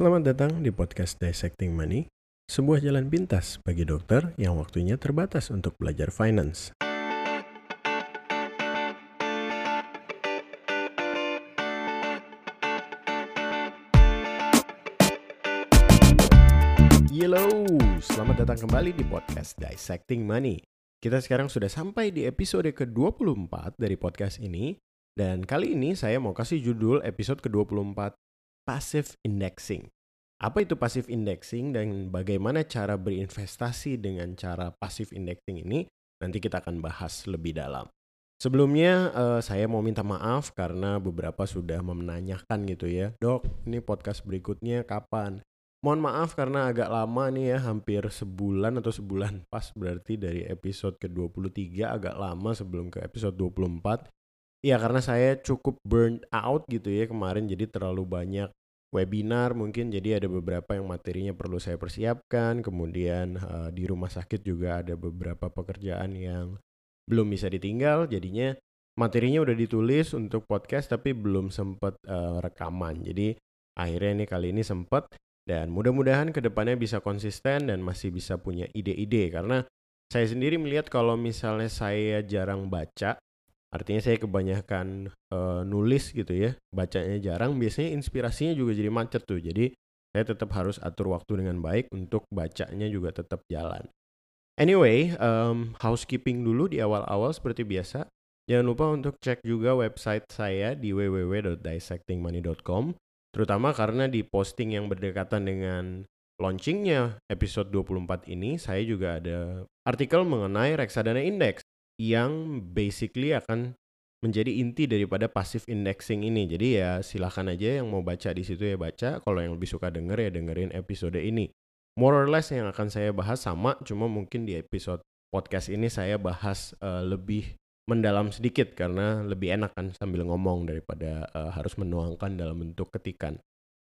Selamat datang di podcast Dissecting Money, sebuah jalan pintas bagi dokter yang waktunya terbatas untuk belajar finance. Hello, selamat datang kembali di podcast Dissecting Money. Kita sekarang sudah sampai di episode ke-24 dari podcast ini, dan kali ini saya mau kasih judul episode ke-24 passive indexing. Apa itu passive indexing dan bagaimana cara berinvestasi dengan cara passive indexing ini? Nanti kita akan bahas lebih dalam. Sebelumnya uh, saya mau minta maaf karena beberapa sudah menanyakan gitu ya, dok ini podcast berikutnya kapan? Mohon maaf karena agak lama nih ya, hampir sebulan atau sebulan pas berarti dari episode ke-23 agak lama sebelum ke episode 24. Ya karena saya cukup burnt out gitu ya kemarin jadi terlalu banyak webinar mungkin jadi ada beberapa yang materinya perlu saya persiapkan. Kemudian uh, di rumah sakit juga ada beberapa pekerjaan yang belum bisa ditinggal. Jadinya materinya udah ditulis untuk podcast tapi belum sempat uh, rekaman. Jadi akhirnya nih kali ini sempat dan mudah-mudahan ke depannya bisa konsisten dan masih bisa punya ide-ide. Karena saya sendiri melihat kalau misalnya saya jarang baca Artinya saya kebanyakan uh, nulis gitu ya, bacanya jarang, biasanya inspirasinya juga jadi macet tuh. Jadi saya tetap harus atur waktu dengan baik untuk bacanya juga tetap jalan. Anyway, um, housekeeping dulu di awal-awal seperti biasa. Jangan lupa untuk cek juga website saya di www.dissectingmoney.com terutama karena di posting yang berdekatan dengan launchingnya episode 24 ini saya juga ada artikel mengenai reksadana index yang basically akan menjadi inti daripada passive indexing ini. Jadi ya silahkan aja yang mau baca di situ ya baca. Kalau yang lebih suka denger ya dengerin episode ini. More or less yang akan saya bahas sama, cuma mungkin di episode podcast ini saya bahas uh, lebih mendalam sedikit karena lebih enak kan sambil ngomong daripada uh, harus menuangkan dalam bentuk ketikan.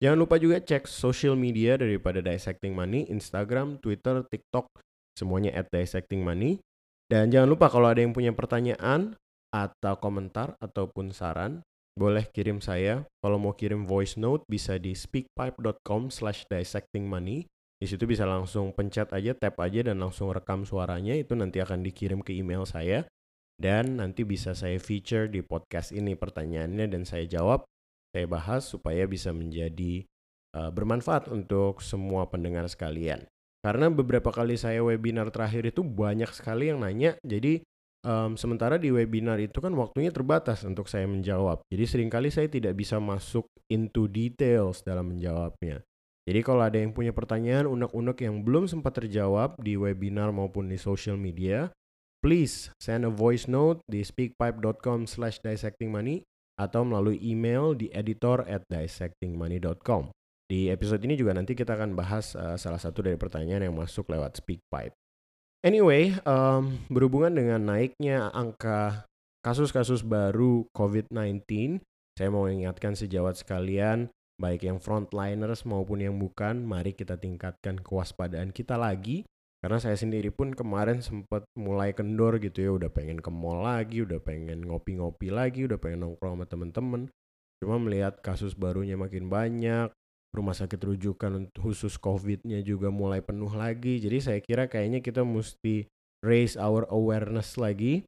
Jangan lupa juga cek social media daripada Dissecting Money, Instagram, Twitter, TikTok, semuanya at Dissecting Money. Dan jangan lupa kalau ada yang punya pertanyaan atau komentar ataupun saran, boleh kirim saya. Kalau mau kirim voice note bisa di speakpipe.com slash dissectingmoney. Di situ bisa langsung pencet aja, tap aja dan langsung rekam suaranya. Itu nanti akan dikirim ke email saya. Dan nanti bisa saya feature di podcast ini pertanyaannya dan saya jawab. Saya bahas supaya bisa menjadi uh, bermanfaat untuk semua pendengar sekalian. Karena beberapa kali saya webinar terakhir itu banyak sekali yang nanya. Jadi um, sementara di webinar itu kan waktunya terbatas untuk saya menjawab. Jadi sering kali saya tidak bisa masuk into details dalam menjawabnya. Jadi kalau ada yang punya pertanyaan unek-unek yang belum sempat terjawab di webinar maupun di social media, please send a voice note di speakpipe.com slash dissectingmoney atau melalui email di editor at dissectingmoney.com. Di episode ini juga nanti kita akan bahas uh, salah satu dari pertanyaan yang masuk lewat SpeakPipe. Anyway, um, berhubungan dengan naiknya angka kasus-kasus baru COVID-19, saya mau ingatkan sejawat sekalian, baik yang frontliners maupun yang bukan, mari kita tingkatkan kewaspadaan kita lagi. Karena saya sendiri pun kemarin sempat mulai kendor gitu ya, udah pengen ke mall lagi, udah pengen ngopi-ngopi lagi, udah pengen nongkrong sama temen-temen. Cuma melihat kasus barunya makin banyak, rumah sakit rujukan khusus COVID-nya juga mulai penuh lagi. Jadi saya kira kayaknya kita mesti raise our awareness lagi.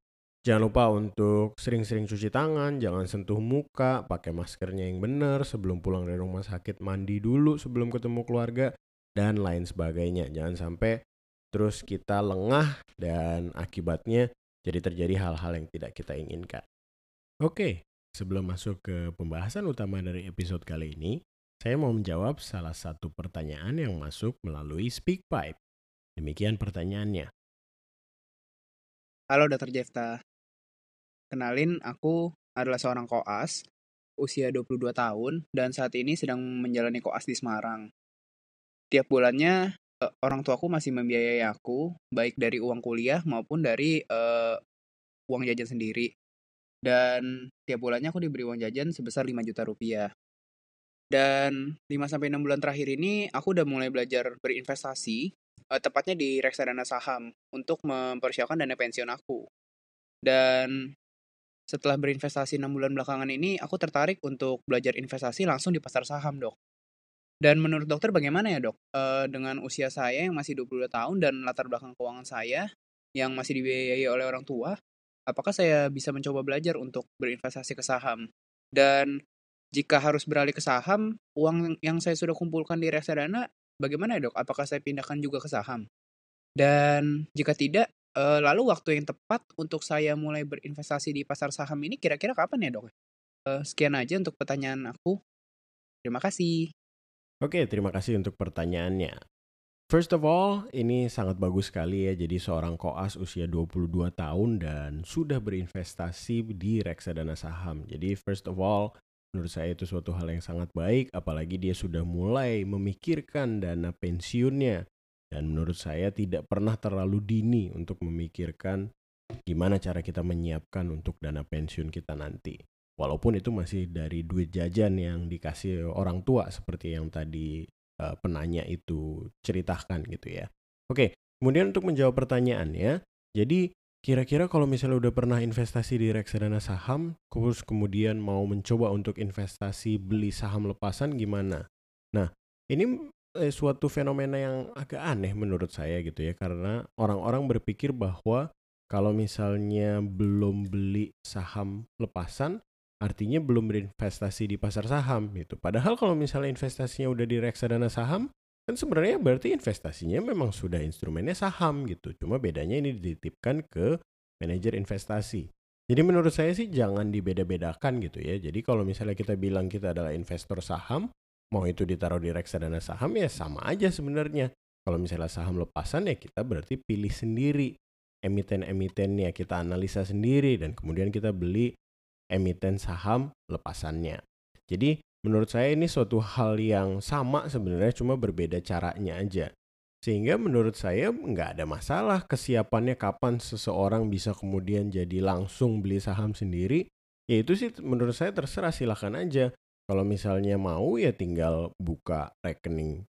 Jangan lupa untuk sering-sering cuci tangan, jangan sentuh muka, pakai maskernya yang benar, sebelum pulang dari rumah sakit mandi dulu sebelum ketemu keluarga, dan lain sebagainya. Jangan sampai terus kita lengah dan akibatnya jadi terjadi hal-hal yang tidak kita inginkan. Oke, sebelum masuk ke pembahasan utama dari episode kali ini, saya mau menjawab salah satu pertanyaan yang masuk melalui SpeakPipe. Demikian pertanyaannya. Halo Dr. Jefta. Kenalin, aku adalah seorang koas, usia 22 tahun, dan saat ini sedang menjalani koas di Semarang. Tiap bulannya, eh, orang tuaku masih membiayai aku, baik dari uang kuliah maupun dari uh, uang jajan sendiri. Dan tiap bulannya aku diberi uang jajan sebesar 5 juta rupiah. Dan 5 sampai 6 bulan terakhir ini aku udah mulai belajar berinvestasi, uh, tepatnya di reksadana saham untuk mempersiapkan dana pensiun aku. Dan setelah berinvestasi 6 bulan belakangan ini, aku tertarik untuk belajar investasi langsung di pasar saham, Dok. Dan menurut dokter bagaimana ya dok? Uh, dengan usia saya yang masih 22 tahun dan latar belakang keuangan saya yang masih dibiayai oleh orang tua, apakah saya bisa mencoba belajar untuk berinvestasi ke saham? Dan jika harus beralih ke saham, uang yang saya sudah kumpulkan di reksadana, bagaimana ya dok? Apakah saya pindahkan juga ke saham? Dan jika tidak, uh, lalu waktu yang tepat untuk saya mulai berinvestasi di pasar saham ini kira-kira kapan ya dok? Uh, sekian aja untuk pertanyaan aku. Terima kasih. Oke, terima kasih untuk pertanyaannya. First of all, ini sangat bagus sekali ya. Jadi seorang koas usia 22 tahun dan sudah berinvestasi di reksadana saham. Jadi first of all, menurut saya itu suatu hal yang sangat baik. Apalagi dia sudah mulai memikirkan dana pensiunnya. Dan menurut saya tidak pernah terlalu dini untuk memikirkan gimana cara kita menyiapkan untuk dana pensiun kita nanti. Walaupun itu masih dari duit jajan yang dikasih orang tua seperti yang tadi uh, penanya itu ceritakan gitu ya. Oke, kemudian untuk menjawab pertanyaannya, jadi kira-kira kalau misalnya udah pernah investasi di reksadana saham, terus kemudian mau mencoba untuk investasi beli saham lepasan gimana? Nah, ini eh, suatu fenomena yang agak aneh menurut saya gitu ya, karena orang-orang berpikir bahwa kalau misalnya belum beli saham lepasan, artinya belum berinvestasi di pasar saham gitu. Padahal kalau misalnya investasinya udah di reksadana saham, kan sebenarnya berarti investasinya memang sudah instrumennya saham gitu. Cuma bedanya ini dititipkan ke manajer investasi. Jadi menurut saya sih jangan dibeda-bedakan gitu ya. Jadi kalau misalnya kita bilang kita adalah investor saham, mau itu ditaruh di reksadana saham ya sama aja sebenarnya. Kalau misalnya saham lepasan ya kita berarti pilih sendiri emiten-emitennya kita analisa sendiri dan kemudian kita beli emiten saham lepasannya. Jadi menurut saya ini suatu hal yang sama sebenarnya cuma berbeda caranya aja. Sehingga menurut saya nggak ada masalah kesiapannya kapan seseorang bisa kemudian jadi langsung beli saham sendiri. Ya itu sih menurut saya terserah silahkan aja. Kalau misalnya mau ya tinggal buka rekening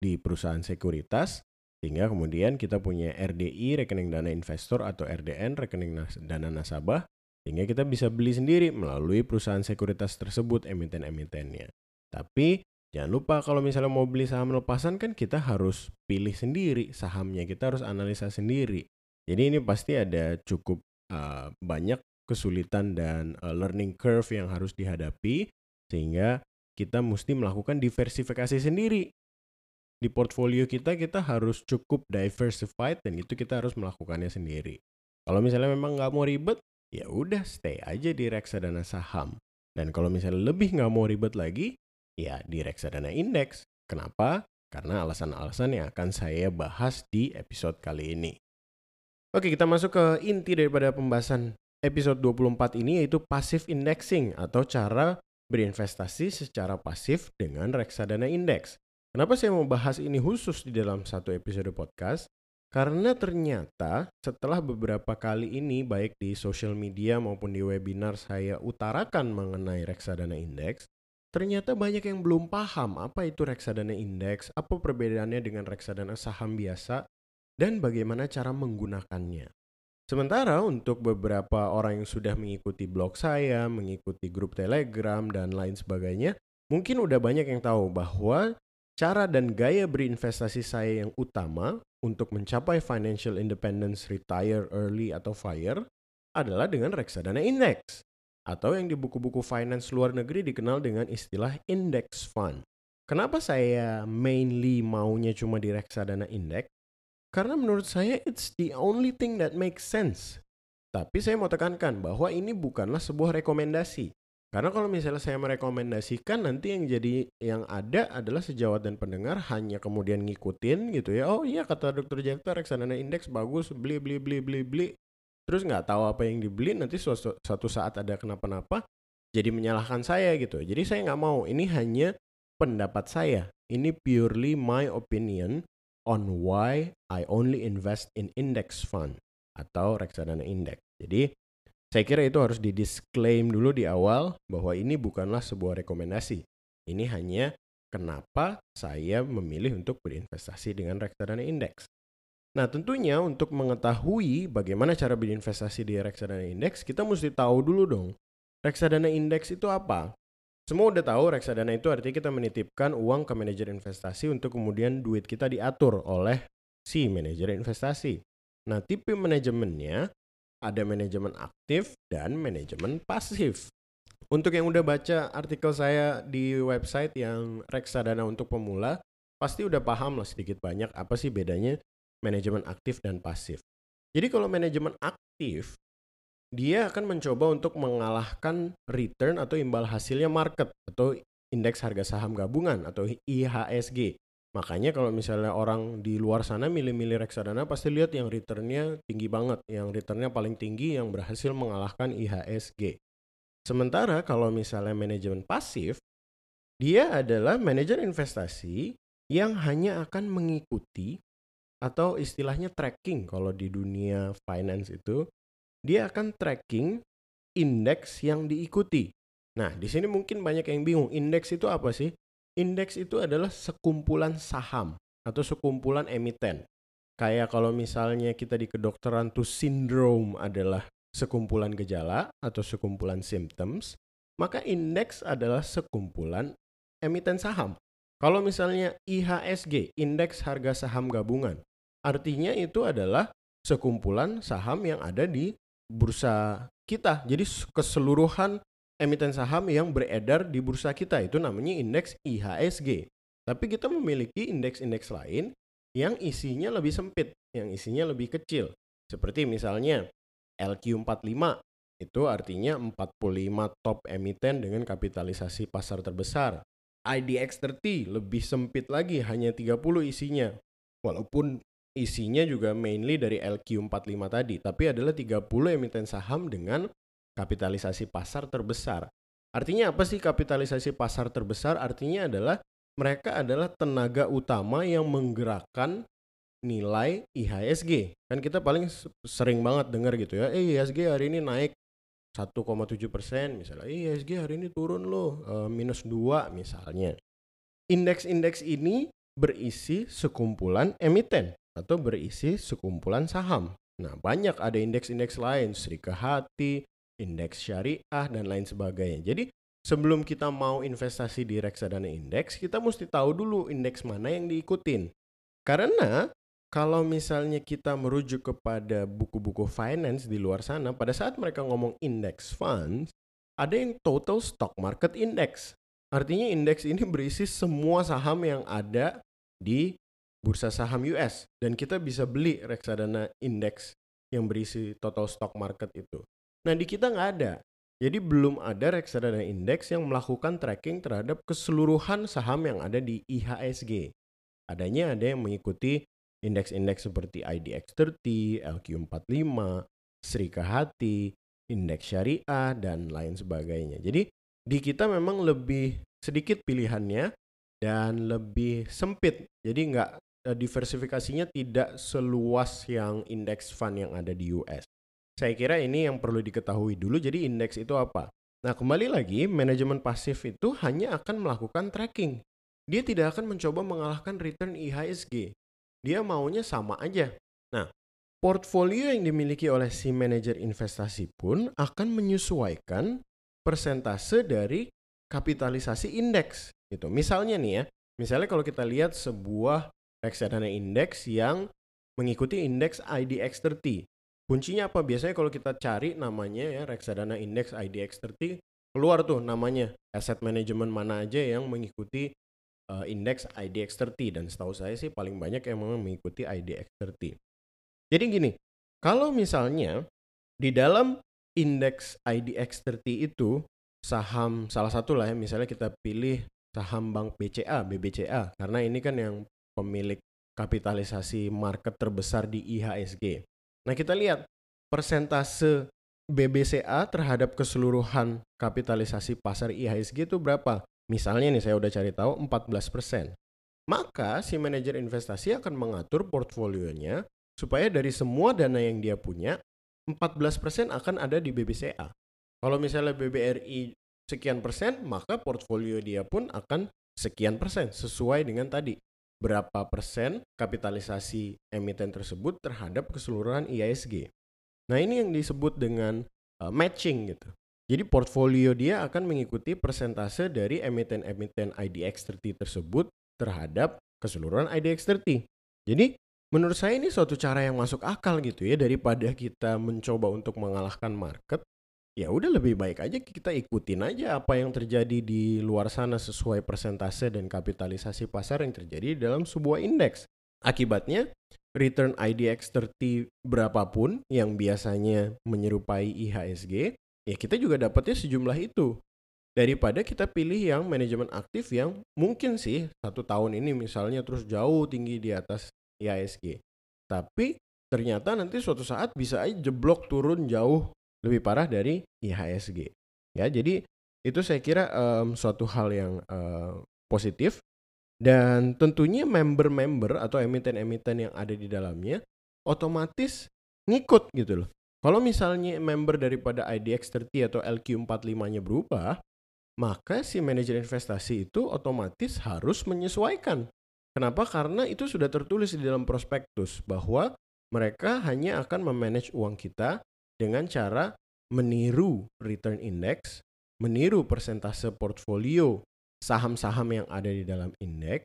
di perusahaan sekuritas sehingga kemudian kita punya RDI rekening dana investor atau RDN rekening dana nasabah sehingga kita bisa beli sendiri melalui perusahaan sekuritas tersebut emiten-emitennya. Tapi jangan lupa kalau misalnya mau beli saham lepasan kan kita harus pilih sendiri sahamnya, kita harus analisa sendiri. Jadi ini pasti ada cukup uh, banyak kesulitan dan uh, learning curve yang harus dihadapi sehingga kita mesti melakukan diversifikasi sendiri. Di portfolio kita kita harus cukup diversified dan itu kita harus melakukannya sendiri. Kalau misalnya memang nggak mau ribet, ya udah stay aja di reksadana saham. Dan kalau misalnya lebih nggak mau ribet lagi, ya di reksadana indeks. Kenapa? Karena alasan-alasan yang akan saya bahas di episode kali ini. Oke, kita masuk ke inti daripada pembahasan episode 24 ini yaitu passive indexing atau cara berinvestasi secara pasif dengan reksadana indeks. Kenapa saya mau bahas ini khusus di dalam satu episode podcast? Karena ternyata setelah beberapa kali ini baik di social media maupun di webinar saya utarakan mengenai reksadana indeks, ternyata banyak yang belum paham apa itu reksadana indeks, apa perbedaannya dengan reksadana saham biasa, dan bagaimana cara menggunakannya. Sementara untuk beberapa orang yang sudah mengikuti blog saya, mengikuti grup Telegram, dan lain sebagainya, mungkin udah banyak yang tahu bahwa cara dan gaya berinvestasi saya yang utama untuk mencapai financial independence retire early atau FIRE adalah dengan reksadana index atau yang di buku-buku finance luar negeri dikenal dengan istilah index fund. Kenapa saya mainly maunya cuma di reksadana index? Karena menurut saya it's the only thing that makes sense. Tapi saya mau tekankan bahwa ini bukanlah sebuah rekomendasi. Karena kalau misalnya saya merekomendasikan nanti yang jadi yang ada adalah sejawat dan pendengar hanya kemudian ngikutin gitu ya. Oh iya kata dokter Jefta reksadana indeks bagus beli beli beli beli beli. Terus nggak tahu apa yang dibeli nanti suatu, suatu saat ada kenapa-napa jadi menyalahkan saya gitu. Jadi saya nggak mau. Ini hanya pendapat saya. Ini purely my opinion on why I only invest in index fund atau reksadana indeks. Jadi saya kira itu harus didisklaim dulu di awal bahwa ini bukanlah sebuah rekomendasi. Ini hanya kenapa saya memilih untuk berinvestasi dengan reksadana indeks. Nah tentunya untuk mengetahui bagaimana cara berinvestasi di reksadana indeks, kita mesti tahu dulu dong, reksadana indeks itu apa? Semua udah tahu reksadana itu artinya kita menitipkan uang ke manajer investasi untuk kemudian duit kita diatur oleh si manajer investasi. Nah, tipe manajemennya ada manajemen aktif dan manajemen pasif. Untuk yang udah baca artikel saya di website yang reksadana untuk pemula, pasti udah paham lah sedikit banyak apa sih bedanya manajemen aktif dan pasif. Jadi kalau manajemen aktif, dia akan mencoba untuk mengalahkan return atau imbal hasilnya market atau indeks harga saham gabungan atau IHSG. Makanya kalau misalnya orang di luar sana milih-milih reksadana pasti lihat yang returnnya tinggi banget, yang returnnya paling tinggi yang berhasil mengalahkan IHSG. Sementara kalau misalnya manajemen pasif, dia adalah manajer investasi yang hanya akan mengikuti atau istilahnya tracking kalau di dunia finance itu dia akan tracking indeks yang diikuti. Nah, di sini mungkin banyak yang bingung, indeks itu apa sih? Indeks itu adalah sekumpulan saham atau sekumpulan emiten. Kayak kalau misalnya kita di kedokteran tuh sindrom adalah sekumpulan gejala atau sekumpulan symptoms, maka indeks adalah sekumpulan emiten saham. Kalau misalnya IHSG, indeks harga saham gabungan, artinya itu adalah sekumpulan saham yang ada di bursa kita. Jadi keseluruhan emiten saham yang beredar di bursa kita itu namanya indeks IHSG. Tapi kita memiliki indeks-indeks lain yang isinya lebih sempit, yang isinya lebih kecil. Seperti misalnya LQ45 itu artinya 45 top emiten dengan kapitalisasi pasar terbesar. IDX30 lebih sempit lagi, hanya 30 isinya. Walaupun isinya juga mainly dari LQ45 tadi, tapi adalah 30 emiten saham dengan kapitalisasi pasar terbesar. Artinya apa sih kapitalisasi pasar terbesar? Artinya adalah mereka adalah tenaga utama yang menggerakkan nilai IHSG. Kan kita paling sering banget dengar gitu ya, eh IHSG hari ini naik 1,7 persen misalnya, eh, IHSG hari ini turun loh e, minus 2 misalnya. Indeks-indeks ini berisi sekumpulan emiten atau berisi sekumpulan saham. Nah banyak ada indeks-indeks lain, Serika Hati, indeks syariah, dan lain sebagainya. Jadi sebelum kita mau investasi di reksadana indeks, kita mesti tahu dulu indeks mana yang diikutin. Karena kalau misalnya kita merujuk kepada buku-buku finance di luar sana, pada saat mereka ngomong index funds, ada yang total stock market index. Artinya indeks ini berisi semua saham yang ada di bursa saham US dan kita bisa beli reksadana indeks yang berisi total stock market itu. Nah di kita nggak ada. Jadi belum ada reksadana indeks yang melakukan tracking terhadap keseluruhan saham yang ada di IHSG. Adanya ada yang mengikuti indeks-indeks seperti IDX30, LQ45, Serika Hati, indeks syariah, dan lain sebagainya. Jadi di kita memang lebih sedikit pilihannya dan lebih sempit. Jadi nggak eh, diversifikasinya tidak seluas yang indeks fund yang ada di US. Saya kira ini yang perlu diketahui dulu. Jadi indeks itu apa? Nah, kembali lagi, manajemen pasif itu hanya akan melakukan tracking. Dia tidak akan mencoba mengalahkan return IHSG. Dia maunya sama aja. Nah, portfolio yang dimiliki oleh si manajer investasi pun akan menyesuaikan persentase dari kapitalisasi indeks gitu. Misalnya nih ya, misalnya kalau kita lihat sebuah reksadana indeks yang mengikuti indeks IDX30. Kuncinya apa? Biasanya kalau kita cari namanya ya reksadana indeks IDX30 keluar tuh namanya aset manajemen mana aja yang mengikuti uh, indeks IDX30 dan setahu saya sih paling banyak yang memang mengikuti IDX30. Jadi gini, kalau misalnya di dalam indeks IDX30 itu saham salah satu lah ya misalnya kita pilih saham bank BCA, BBCA karena ini kan yang pemilik kapitalisasi market terbesar di IHSG. Nah kita lihat persentase BBCA terhadap keseluruhan kapitalisasi pasar IHSG itu berapa? Misalnya nih saya udah cari tahu 14%. Maka si manajer investasi akan mengatur portfolionya supaya dari semua dana yang dia punya 14% akan ada di BBCA. Kalau misalnya BBRI sekian persen, maka portfolio dia pun akan sekian persen sesuai dengan tadi berapa persen kapitalisasi emiten tersebut terhadap keseluruhan IISG. Nah ini yang disebut dengan uh, matching gitu. Jadi portfolio dia akan mengikuti persentase dari emiten-emiten IDX30 tersebut terhadap keseluruhan IDX30. Jadi menurut saya ini suatu cara yang masuk akal gitu ya daripada kita mencoba untuk mengalahkan market ya udah lebih baik aja kita ikutin aja apa yang terjadi di luar sana sesuai persentase dan kapitalisasi pasar yang terjadi dalam sebuah indeks. Akibatnya return IDX 30 berapapun yang biasanya menyerupai IHSG, ya kita juga dapatnya sejumlah itu. Daripada kita pilih yang manajemen aktif yang mungkin sih satu tahun ini misalnya terus jauh tinggi di atas IHSG. Tapi ternyata nanti suatu saat bisa aja jeblok turun jauh lebih parah dari IHSG. Ya, jadi itu saya kira um, suatu hal yang uh, positif dan tentunya member-member atau emiten-emiten yang ada di dalamnya otomatis ngikut gitu loh. Kalau misalnya member daripada IDX30 atau LQ45-nya berubah, maka si manajer investasi itu otomatis harus menyesuaikan. Kenapa? Karena itu sudah tertulis di dalam prospektus bahwa mereka hanya akan memanage uang kita dengan cara meniru return index, meniru persentase portfolio saham-saham yang ada di dalam indeks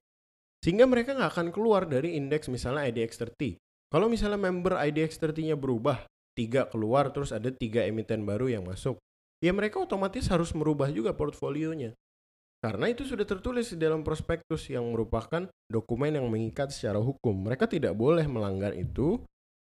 sehingga mereka nggak akan keluar dari indeks misalnya IDX30. Kalau misalnya member IDX30-nya berubah, tiga keluar terus ada tiga emiten baru yang masuk, ya mereka otomatis harus merubah juga portfolionya. Karena itu sudah tertulis di dalam prospektus yang merupakan dokumen yang mengikat secara hukum. Mereka tidak boleh melanggar itu.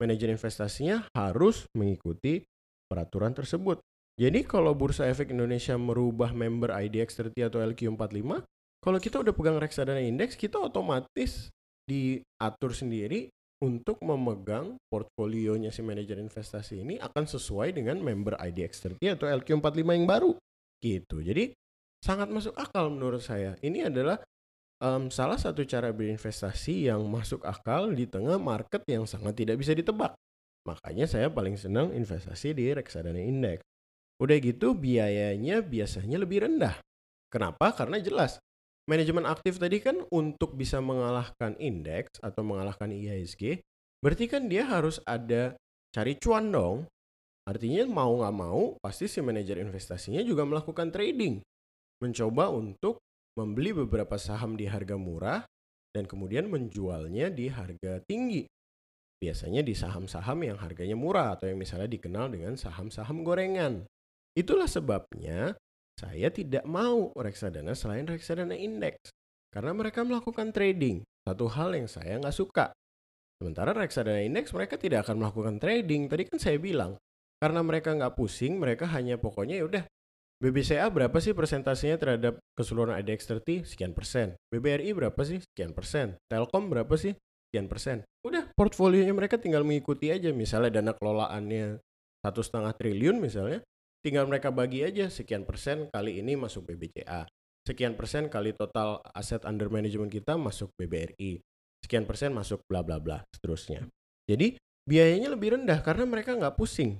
Manajer investasinya harus mengikuti peraturan tersebut. Jadi kalau Bursa Efek Indonesia merubah member IDX30 atau LQ45, kalau kita udah pegang reksadana indeks, kita otomatis diatur sendiri untuk memegang portfolionya si manajer investasi ini akan sesuai dengan member IDX30 atau LQ45 yang baru. Gitu. Jadi sangat masuk akal menurut saya. Ini adalah um, salah satu cara berinvestasi yang masuk akal di tengah market yang sangat tidak bisa ditebak. Makanya saya paling senang investasi di reksadana indeks. Udah gitu biayanya biasanya lebih rendah. Kenapa? Karena jelas manajemen aktif tadi kan untuk bisa mengalahkan indeks atau mengalahkan IHSG, berarti kan dia harus ada cari cuan dong. Artinya mau nggak mau pasti si manajer investasinya juga melakukan trading. Mencoba untuk membeli beberapa saham di harga murah dan kemudian menjualnya di harga tinggi. Biasanya di saham-saham yang harganya murah atau yang misalnya dikenal dengan saham-saham gorengan. Itulah sebabnya saya tidak mau reksadana selain reksadana indeks. Karena mereka melakukan trading, satu hal yang saya nggak suka. Sementara reksadana indeks mereka tidak akan melakukan trading. Tadi kan saya bilang, karena mereka nggak pusing, mereka hanya pokoknya ya udah BBCA berapa sih persentasenya terhadap keseluruhan IDX 30? Sekian persen. BBRI berapa sih? Sekian persen. Telkom berapa sih? Sekian persen. Udah, portfolionya mereka tinggal mengikuti aja. Misalnya dana kelolaannya satu setengah triliun misalnya, tinggal mereka bagi aja sekian persen kali ini masuk BBCA sekian persen kali total aset under management kita masuk BBRI sekian persen masuk bla bla bla seterusnya jadi biayanya lebih rendah karena mereka nggak pusing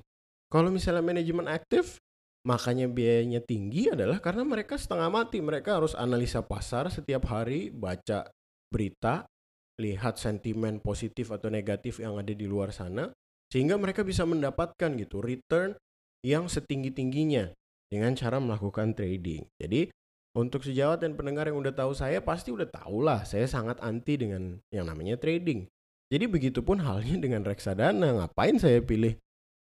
kalau misalnya manajemen aktif makanya biayanya tinggi adalah karena mereka setengah mati mereka harus analisa pasar setiap hari baca berita lihat sentimen positif atau negatif yang ada di luar sana sehingga mereka bisa mendapatkan gitu return yang setinggi-tingginya dengan cara melakukan trading. Jadi untuk sejawat dan pendengar yang udah tahu saya pasti udah tahu lah saya sangat anti dengan yang namanya trading. Jadi begitupun halnya dengan reksadana. Ngapain saya pilih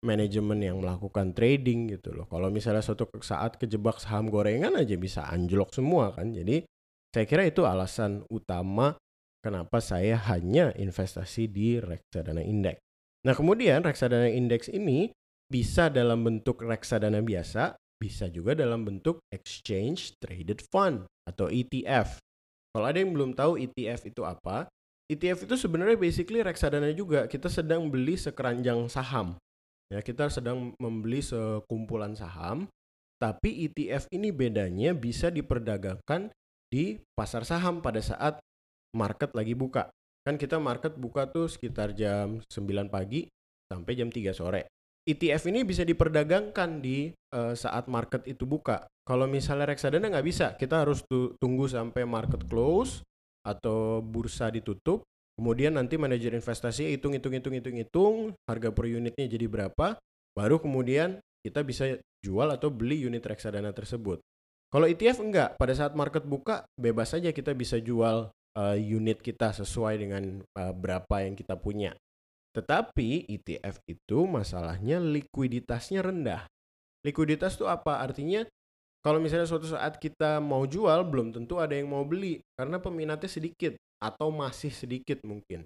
manajemen yang melakukan trading gitu loh. Kalau misalnya suatu saat kejebak saham gorengan aja bisa anjlok semua kan. Jadi saya kira itu alasan utama kenapa saya hanya investasi di reksadana indeks. Nah kemudian reksadana indeks ini bisa dalam bentuk reksadana biasa, bisa juga dalam bentuk exchange traded fund atau ETF. Kalau ada yang belum tahu ETF itu apa, ETF itu sebenarnya basically reksadana juga. Kita sedang beli sekeranjang saham. Ya, kita sedang membeli sekumpulan saham, tapi ETF ini bedanya bisa diperdagangkan di pasar saham pada saat market lagi buka. Kan kita market buka tuh sekitar jam 9 pagi sampai jam 3 sore. ETF ini bisa diperdagangkan di uh, saat market itu buka. Kalau misalnya reksadana nggak bisa, kita harus tunggu sampai market close atau bursa ditutup. Kemudian nanti manajer investasi hitung hitung hitung hitung hitung harga per unitnya jadi berapa, baru kemudian kita bisa jual atau beli unit reksadana tersebut. Kalau ETF enggak, pada saat market buka bebas saja kita bisa jual uh, unit kita sesuai dengan uh, berapa yang kita punya. Tetapi ETF itu masalahnya likuiditasnya rendah. Likuiditas itu apa? Artinya kalau misalnya suatu saat kita mau jual belum tentu ada yang mau beli karena peminatnya sedikit atau masih sedikit mungkin.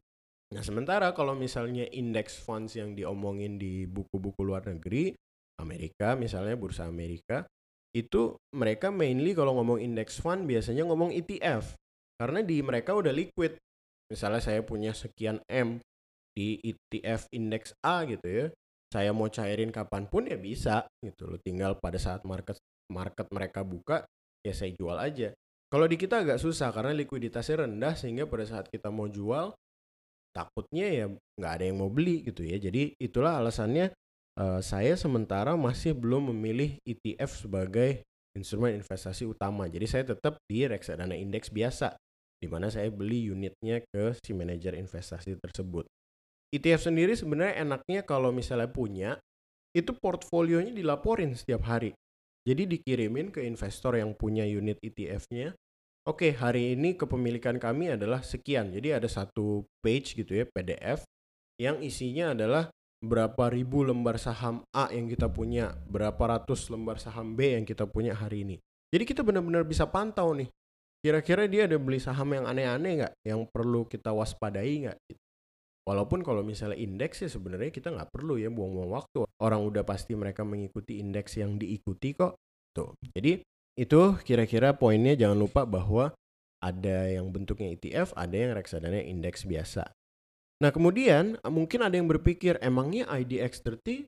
Nah, sementara kalau misalnya index funds yang diomongin di buku-buku luar negeri, Amerika misalnya bursa Amerika, itu mereka mainly kalau ngomong index fund biasanya ngomong ETF karena di mereka udah liquid. Misalnya saya punya sekian M di ETF index A gitu ya saya mau cairin kapan pun ya bisa gitu loh. Tinggal pada saat market market mereka buka ya saya jual aja kalau di kita agak susah karena likuiditasnya rendah sehingga pada saat kita mau jual takutnya ya nggak ada yang mau beli gitu ya jadi itulah alasannya uh, saya sementara masih belum memilih ETF sebagai instrumen investasi utama. Jadi saya tetap di reksadana indeks biasa, di mana saya beli unitnya ke si manajer investasi tersebut. ETF sendiri sebenarnya enaknya kalau misalnya punya, itu portfolionya dilaporin setiap hari. Jadi dikirimin ke investor yang punya unit ETF-nya. Oke, hari ini kepemilikan kami adalah sekian. Jadi ada satu page gitu ya, PDF, yang isinya adalah berapa ribu lembar saham A yang kita punya, berapa ratus lembar saham B yang kita punya hari ini. Jadi kita benar-benar bisa pantau nih. Kira-kira dia ada beli saham yang aneh-aneh nggak? Yang perlu kita waspadai nggak? Walaupun kalau misalnya indeks ya sebenarnya kita nggak perlu ya buang-buang waktu. Orang udah pasti mereka mengikuti indeks yang diikuti kok. Tuh. Jadi itu kira-kira poinnya jangan lupa bahwa ada yang bentuknya ETF, ada yang reksadana indeks biasa. Nah kemudian mungkin ada yang berpikir emangnya IDX30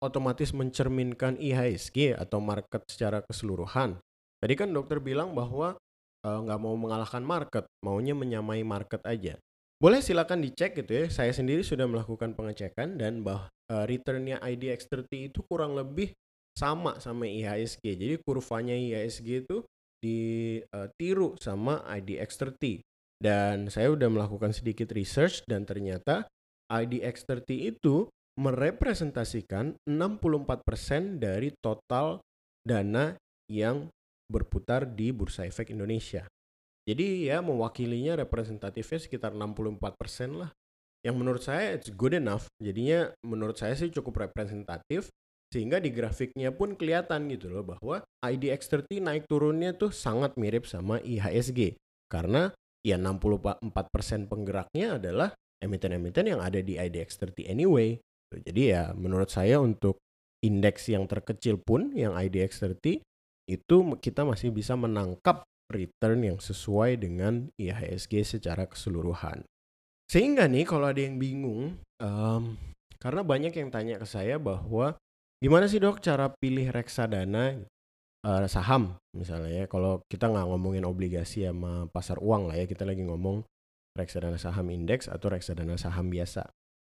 otomatis mencerminkan IHSG atau market secara keseluruhan. Tadi kan dokter bilang bahwa nggak uh, mau mengalahkan market, maunya menyamai market aja. Boleh silakan dicek gitu ya. Saya sendiri sudah melakukan pengecekan dan bah uh, returnnya IDX30 itu kurang lebih sama sama IHSG. Jadi kurvanya IHSG itu ditiru uh, sama IDX30. Dan saya udah melakukan sedikit research dan ternyata IDX30 itu merepresentasikan 64% dari total dana yang berputar di Bursa Efek Indonesia. Jadi ya mewakilinya representatifnya sekitar 64% lah. Yang menurut saya it's good enough. Jadinya menurut saya sih cukup representatif sehingga di grafiknya pun kelihatan gitu loh bahwa IDX30 naik turunnya tuh sangat mirip sama IHSG. Karena ya 64% penggeraknya adalah emiten-emiten yang ada di IDX30 anyway. Jadi ya menurut saya untuk indeks yang terkecil pun yang IDX30 itu kita masih bisa menangkap return yang sesuai dengan IHSG secara keseluruhan. Sehingga nih kalau ada yang bingung, um, karena banyak yang tanya ke saya bahwa gimana sih dok cara pilih reksadana uh, saham misalnya ya kalau kita nggak ngomongin obligasi sama pasar uang lah ya kita lagi ngomong reksadana saham indeks atau reksadana saham biasa.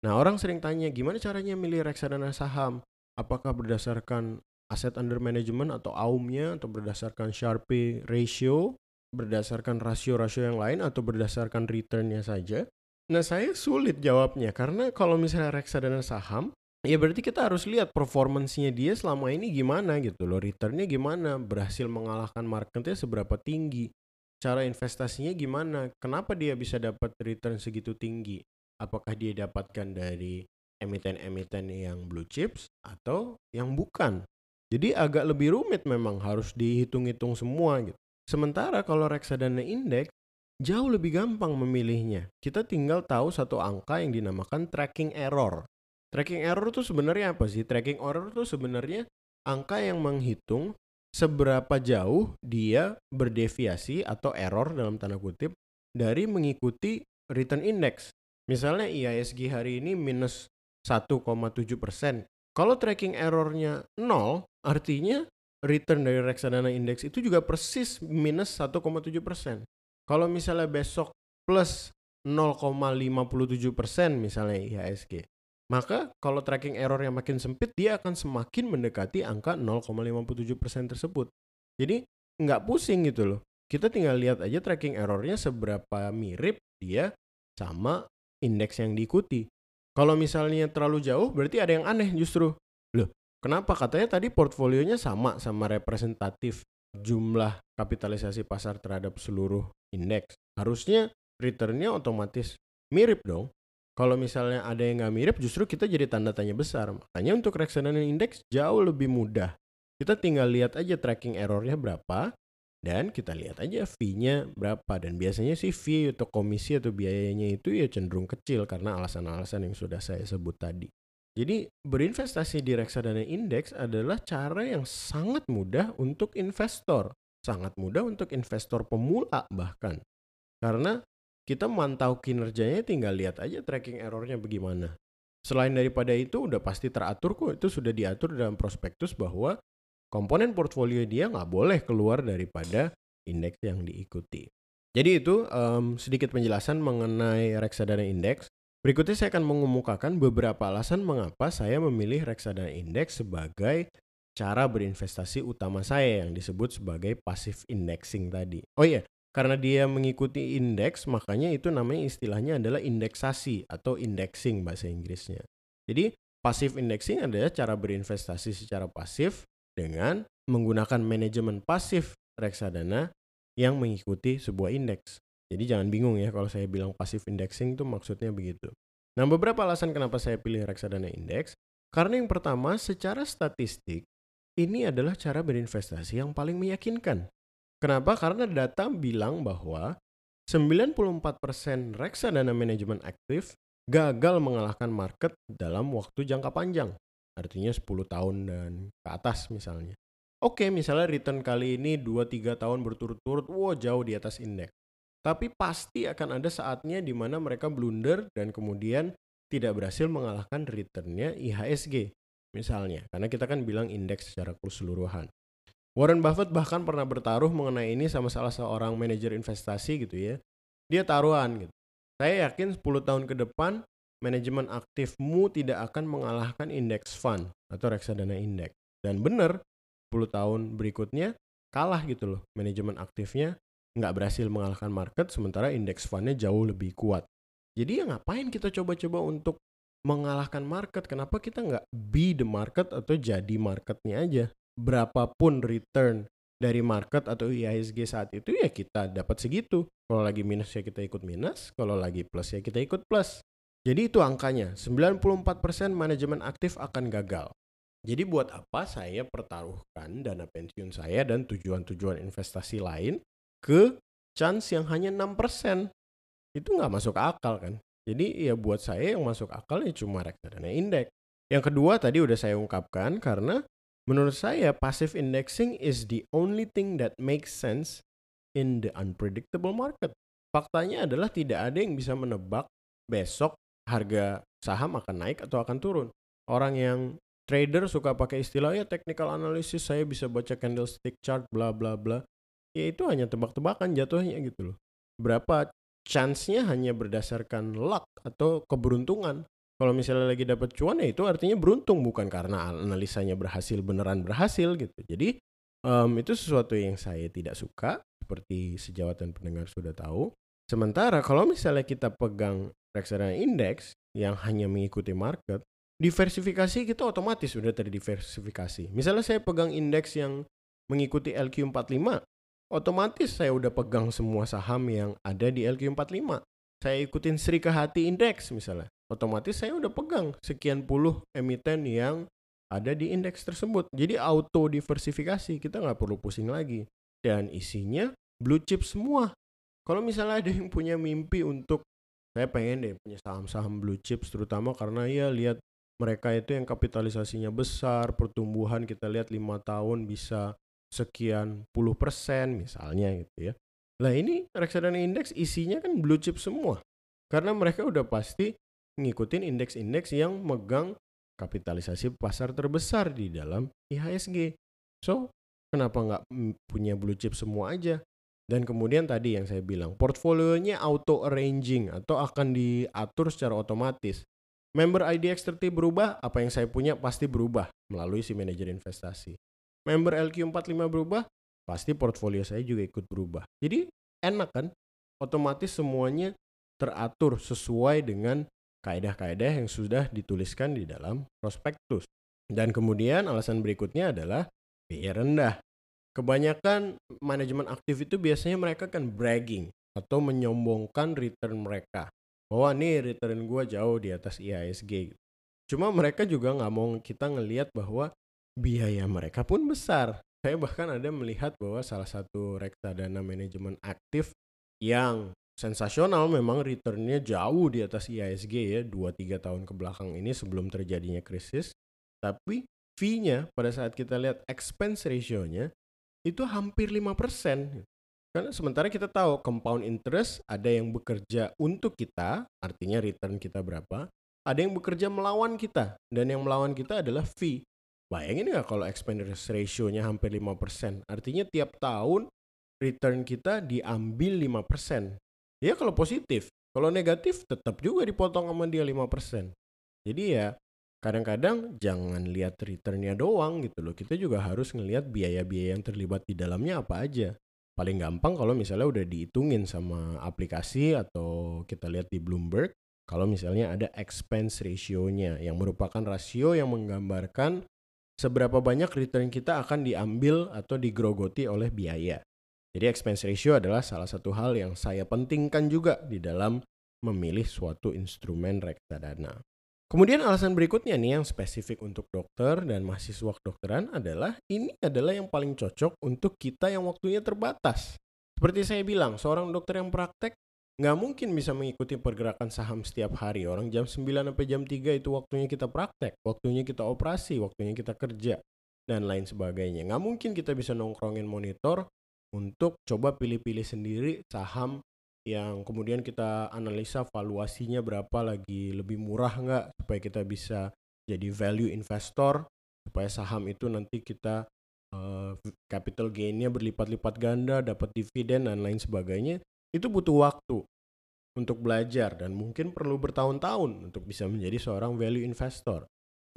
Nah orang sering tanya gimana caranya milih reksadana saham? Apakah berdasarkan aset under management atau AUM-nya atau berdasarkan Sharpe ratio, berdasarkan rasio-rasio yang lain atau berdasarkan return-nya saja? Nah saya sulit jawabnya karena kalau misalnya reksadana saham ya berarti kita harus lihat performancenya dia selama ini gimana gitu loh. Returnnya gimana berhasil mengalahkan marketnya seberapa tinggi cara investasinya gimana kenapa dia bisa dapat return segitu tinggi? Apakah dia dapatkan dari emiten-emiten yang blue chips atau yang bukan jadi agak lebih rumit memang harus dihitung-hitung semua gitu sementara kalau reksadana indeks jauh lebih gampang memilihnya kita tinggal tahu satu angka yang dinamakan tracking error Tracking error tuh sebenarnya apa sih? Tracking error tuh sebenarnya angka yang menghitung seberapa jauh dia berdeviasi atau error dalam tanda kutip dari mengikuti return index. Misalnya IISG hari ini minus 1,7 persen. Kalau tracking errornya 0, artinya return dari reksadana indeks itu juga persis minus 1,7 persen. Kalau misalnya besok plus 0,57 persen misalnya IHSG, maka kalau tracking error yang makin sempit, dia akan semakin mendekati angka 0,57% tersebut. Jadi nggak pusing gitu loh. Kita tinggal lihat aja tracking errornya seberapa mirip dia sama indeks yang diikuti. Kalau misalnya terlalu jauh, berarti ada yang aneh justru. Loh, Kenapa? Katanya tadi portfolionya sama sama representatif jumlah kapitalisasi pasar terhadap seluruh indeks. Harusnya returnnya otomatis mirip dong. Kalau misalnya ada yang nggak mirip, justru kita jadi tanda tanya besar. Makanya untuk reksadana indeks jauh lebih mudah. Kita tinggal lihat aja tracking errornya berapa, dan kita lihat aja fee-nya berapa. Dan biasanya sih fee atau komisi atau biayanya itu ya cenderung kecil karena alasan-alasan yang sudah saya sebut tadi. Jadi berinvestasi di reksadana indeks adalah cara yang sangat mudah untuk investor. Sangat mudah untuk investor pemula bahkan. Karena kita mantau kinerjanya tinggal lihat aja tracking errornya bagaimana. Selain daripada itu udah pasti teratur kok. Itu sudah diatur dalam prospektus bahwa komponen portfolio dia nggak boleh keluar daripada indeks yang diikuti. Jadi itu um, sedikit penjelasan mengenai reksadana indeks. Berikutnya saya akan mengemukakan beberapa alasan mengapa saya memilih reksadana indeks sebagai cara berinvestasi utama saya yang disebut sebagai passive indexing tadi. Oh iya, karena dia mengikuti indeks, makanya itu namanya istilahnya adalah indeksasi atau indexing bahasa Inggrisnya. Jadi passive indexing adalah cara berinvestasi secara pasif dengan menggunakan manajemen pasif reksadana yang mengikuti sebuah indeks. Jadi jangan bingung ya kalau saya bilang passive indexing itu maksudnya begitu. Nah beberapa alasan kenapa saya pilih reksadana indeks. Karena yang pertama secara statistik ini adalah cara berinvestasi yang paling meyakinkan. Kenapa? Karena data bilang bahwa 94% reksadana manajemen aktif gagal mengalahkan market dalam waktu jangka panjang. Artinya 10 tahun dan ke atas misalnya. Oke, misalnya return kali ini 2-3 tahun berturut-turut, wow jauh di atas indeks. Tapi pasti akan ada saatnya di mana mereka blunder dan kemudian tidak berhasil mengalahkan returnnya IHSG. Misalnya, karena kita kan bilang indeks secara keseluruhan. Warren Buffett bahkan pernah bertaruh mengenai ini sama salah seorang manajer investasi gitu ya. Dia taruhan gitu. Saya yakin 10 tahun ke depan manajemen aktifmu tidak akan mengalahkan indeks fund atau reksadana indeks. Dan benar, 10 tahun berikutnya kalah gitu loh manajemen aktifnya nggak berhasil mengalahkan market sementara indeks fundnya jauh lebih kuat. Jadi ya ngapain kita coba-coba untuk mengalahkan market? Kenapa kita nggak be the market atau jadi marketnya aja? Berapapun return dari market atau IHSG saat itu ya kita dapat segitu. Kalau lagi minus ya kita ikut minus, kalau lagi plus ya kita ikut plus. Jadi itu angkanya, 94% manajemen aktif akan gagal. Jadi buat apa saya pertaruhkan dana pensiun saya dan tujuan-tujuan investasi lain ke chance yang hanya 6%. Itu nggak masuk akal kan. Jadi ya buat saya yang masuk akal ya cuma reksadana indeks. Yang kedua tadi udah saya ungkapkan karena menurut saya passive indexing is the only thing that makes sense in the unpredictable market. Faktanya adalah tidak ada yang bisa menebak besok harga saham akan naik atau akan turun. Orang yang trader suka pakai istilah ya technical analysis saya bisa baca candlestick chart bla bla bla ya itu hanya tebak-tebakan jatuhnya gitu loh. Berapa chance-nya hanya berdasarkan luck atau keberuntungan. Kalau misalnya lagi dapat cuan ya itu artinya beruntung bukan karena analisanya berhasil beneran berhasil gitu. Jadi um, itu sesuatu yang saya tidak suka seperti sejawat dan pendengar sudah tahu. Sementara kalau misalnya kita pegang reksadana indeks yang hanya mengikuti market, diversifikasi kita otomatis sudah terdiversifikasi. Misalnya saya pegang indeks yang mengikuti LQ45, otomatis saya udah pegang semua saham yang ada di LQ45. Saya ikutin Sri Kehati Index misalnya. Otomatis saya udah pegang sekian puluh emiten yang ada di indeks tersebut. Jadi auto diversifikasi, kita nggak perlu pusing lagi. Dan isinya blue chip semua. Kalau misalnya ada yang punya mimpi untuk saya pengen deh punya saham-saham blue chips terutama karena ya lihat mereka itu yang kapitalisasinya besar, pertumbuhan kita lihat lima tahun bisa sekian puluh persen misalnya gitu ya. Lah ini reksadana indeks isinya kan blue chip semua. Karena mereka udah pasti ngikutin indeks-indeks yang megang kapitalisasi pasar terbesar di dalam IHSG. So, kenapa nggak punya blue chip semua aja? Dan kemudian tadi yang saya bilang, portfolionya auto arranging atau akan diatur secara otomatis. Member IDX 30 berubah, apa yang saya punya pasti berubah melalui si manajer investasi member LQ45 berubah, pasti portfolio saya juga ikut berubah. Jadi enak kan? Otomatis semuanya teratur sesuai dengan kaedah-kaedah yang sudah dituliskan di dalam prospektus. Dan kemudian alasan berikutnya adalah biaya rendah. Kebanyakan manajemen aktif itu biasanya mereka kan bragging atau menyombongkan return mereka. Bahwa nih return gue jauh di atas IHSG. Cuma mereka juga nggak mau kita ngelihat bahwa biaya mereka pun besar. Saya bahkan ada melihat bahwa salah satu reksadana manajemen aktif yang sensasional memang returnnya jauh di atas IHSG ya 2-3 tahun ke belakang ini sebelum terjadinya krisis. Tapi fee-nya pada saat kita lihat expense ratio-nya itu hampir 5%. Karena sementara kita tahu compound interest ada yang bekerja untuk kita, artinya return kita berapa, ada yang bekerja melawan kita, dan yang melawan kita adalah fee. Bayangin nggak kalau expense ratio-nya hampir 5%, artinya tiap tahun return kita diambil 5%. Ya kalau positif, kalau negatif tetap juga dipotong sama dia 5%. Jadi ya kadang-kadang jangan lihat returnnya doang gitu loh. Kita juga harus ngelihat biaya-biaya yang terlibat di dalamnya apa aja. Paling gampang kalau misalnya udah dihitungin sama aplikasi atau kita lihat di Bloomberg, kalau misalnya ada expense ratio-nya yang merupakan rasio yang menggambarkan seberapa banyak return kita akan diambil atau digrogoti oleh biaya. Jadi expense ratio adalah salah satu hal yang saya pentingkan juga di dalam memilih suatu instrumen reksadana. Kemudian alasan berikutnya nih yang spesifik untuk dokter dan mahasiswa kedokteran adalah ini adalah yang paling cocok untuk kita yang waktunya terbatas. Seperti saya bilang, seorang dokter yang praktek nggak mungkin bisa mengikuti pergerakan saham setiap hari. Orang jam 9 sampai jam 3 itu waktunya kita praktek, waktunya kita operasi, waktunya kita kerja, dan lain sebagainya. Nggak mungkin kita bisa nongkrongin monitor untuk coba pilih-pilih sendiri saham yang kemudian kita analisa valuasinya berapa lagi lebih murah nggak supaya kita bisa jadi value investor supaya saham itu nanti kita uh, capital gainnya berlipat-lipat ganda dapat dividen dan lain sebagainya itu butuh waktu untuk belajar dan mungkin perlu bertahun-tahun untuk bisa menjadi seorang value investor.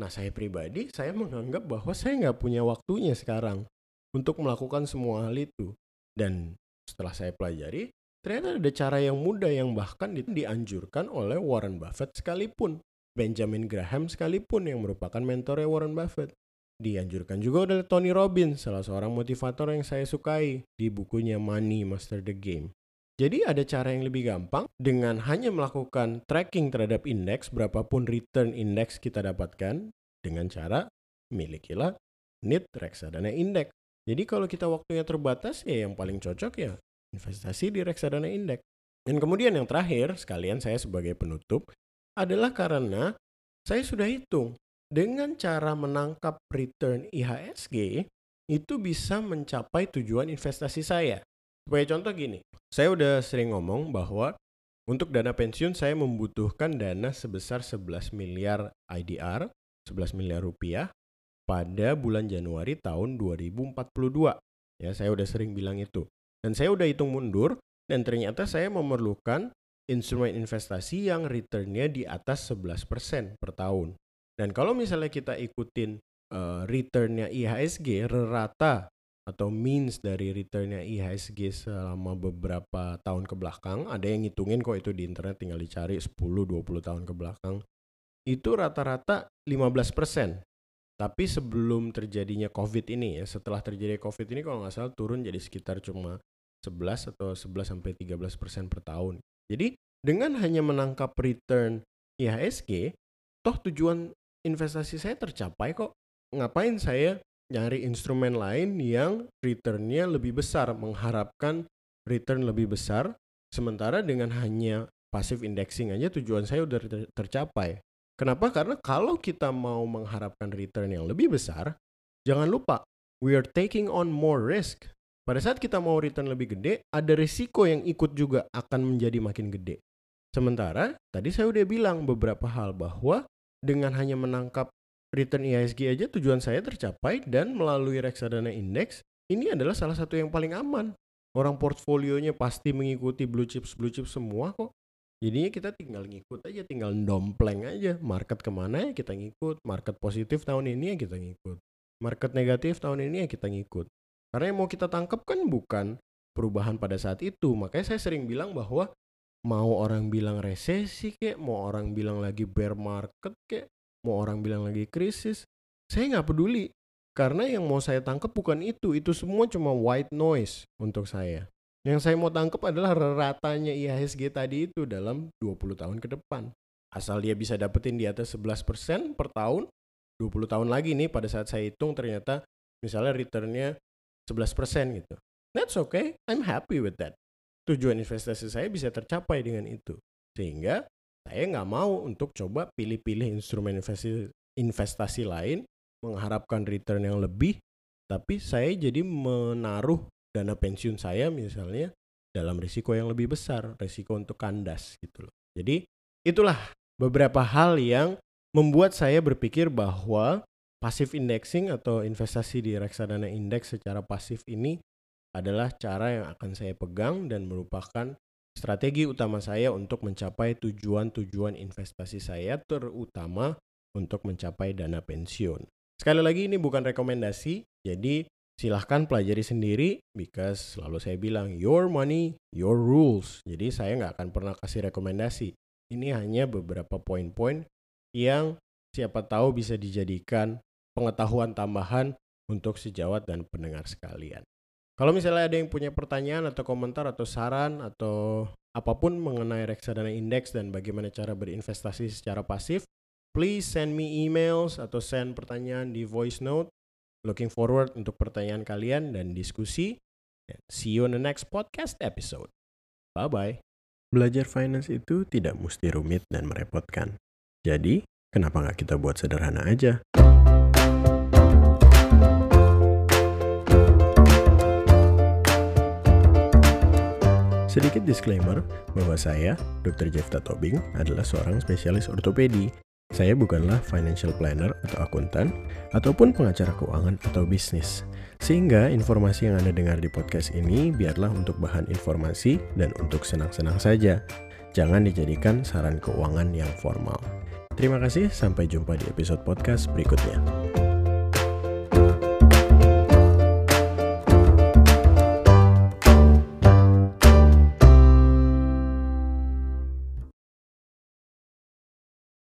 Nah saya pribadi saya menganggap bahwa saya nggak punya waktunya sekarang untuk melakukan semua hal itu dan setelah saya pelajari Ternyata ada cara yang mudah yang bahkan dianjurkan oleh Warren Buffett sekalipun. Benjamin Graham sekalipun yang merupakan mentornya Warren Buffett. Dianjurkan juga oleh Tony Robbins, salah seorang motivator yang saya sukai di bukunya Money Master the Game. Jadi ada cara yang lebih gampang dengan hanya melakukan tracking terhadap indeks berapapun return indeks kita dapatkan dengan cara milikilah NIT reksadana indeks. Jadi kalau kita waktunya terbatas ya yang paling cocok ya investasi di reksadana indeks. Dan kemudian yang terakhir, sekalian saya sebagai penutup, adalah karena saya sudah hitung dengan cara menangkap return IHSG itu bisa mencapai tujuan investasi saya. Sebagai contoh gini, saya udah sering ngomong bahwa untuk dana pensiun saya membutuhkan dana sebesar 11 miliar IDR, 11 miliar rupiah pada bulan Januari tahun 2042. Ya, saya udah sering bilang itu. Dan saya udah hitung mundur dan ternyata saya memerlukan instrumen investasi yang returnnya di atas 11% per tahun. Dan kalau misalnya kita ikutin uh, returnnya IHSG rata atau means dari returnnya IHSG selama beberapa tahun ke belakang, ada yang ngitungin kok itu di internet tinggal dicari 10-20 tahun ke belakang, itu rata-rata 15%. Tapi sebelum terjadinya COVID ini ya, setelah terjadi COVID ini kalau nggak salah turun jadi sekitar cuma 11 atau 11 sampai 13 persen per tahun. Jadi dengan hanya menangkap return IHSG, toh tujuan investasi saya tercapai kok. Ngapain saya nyari instrumen lain yang returnnya lebih besar, mengharapkan return lebih besar, sementara dengan hanya passive indexing aja tujuan saya udah tercapai. Kenapa? Karena kalau kita mau mengharapkan return yang lebih besar, jangan lupa we are taking on more risk. Pada saat kita mau return lebih gede, ada risiko yang ikut juga akan menjadi makin gede. Sementara tadi saya udah bilang beberapa hal bahwa dengan hanya menangkap return IHSG aja tujuan saya tercapai dan melalui reksadana indeks ini adalah salah satu yang paling aman. Orang portfolionya pasti mengikuti blue chips blue chips semua kok. Jadinya kita tinggal ngikut aja, tinggal dompleng aja. Market ke mana ya kita ngikut. Market positif tahun ini ya kita ngikut. Market negatif tahun ini ya kita ngikut. Karena yang mau kita tangkap kan bukan perubahan pada saat itu. Makanya saya sering bilang bahwa mau orang bilang resesi kek, mau orang bilang lagi bear market kek, mau orang bilang lagi krisis, saya nggak peduli. Karena yang mau saya tangkap bukan itu. Itu semua cuma white noise untuk saya. Yang saya mau tangkap adalah ratanya IHSG tadi itu dalam 20 tahun ke depan. Asal dia bisa dapetin di atas 11% per tahun 20 tahun lagi nih pada saat saya hitung ternyata misalnya returnnya 11% gitu. That's okay. I'm happy with that. Tujuan investasi saya bisa tercapai dengan itu. Sehingga saya nggak mau untuk coba pilih-pilih instrumen investasi investasi lain mengharapkan return yang lebih tapi saya jadi menaruh dana pensiun saya misalnya dalam risiko yang lebih besar risiko untuk kandas gitu loh. Jadi itulah beberapa hal yang membuat saya berpikir bahwa passive indexing atau investasi di reksadana indeks secara pasif ini adalah cara yang akan saya pegang dan merupakan strategi utama saya untuk mencapai tujuan-tujuan investasi saya terutama untuk mencapai dana pensiun. Sekali lagi ini bukan rekomendasi, jadi silahkan pelajari sendiri because selalu saya bilang your money, your rules. Jadi saya nggak akan pernah kasih rekomendasi. Ini hanya beberapa poin-poin yang siapa tahu bisa dijadikan pengetahuan tambahan untuk sejawat dan pendengar sekalian. Kalau misalnya ada yang punya pertanyaan atau komentar atau saran atau apa pun mengenai reksadana indeks dan bagaimana cara berinvestasi secara pasif, please send me emails atau send pertanyaan di voice note. Looking forward untuk pertanyaan kalian dan diskusi. See you on the next podcast episode. Bye-bye. Belajar finance itu tidak mesti rumit dan merepotkan. Jadi, kenapa nggak kita buat sederhana aja? Sedikit disclaimer bahwa saya, Dr. Jefta Tobing, adalah seorang spesialis ortopedi. Saya bukanlah financial planner atau akuntan, ataupun pengacara keuangan atau bisnis. Sehingga informasi yang Anda dengar di podcast ini biarlah untuk bahan informasi dan untuk senang-senang saja. Jangan dijadikan saran keuangan yang formal. Terima kasih, sampai jumpa di episode podcast berikutnya.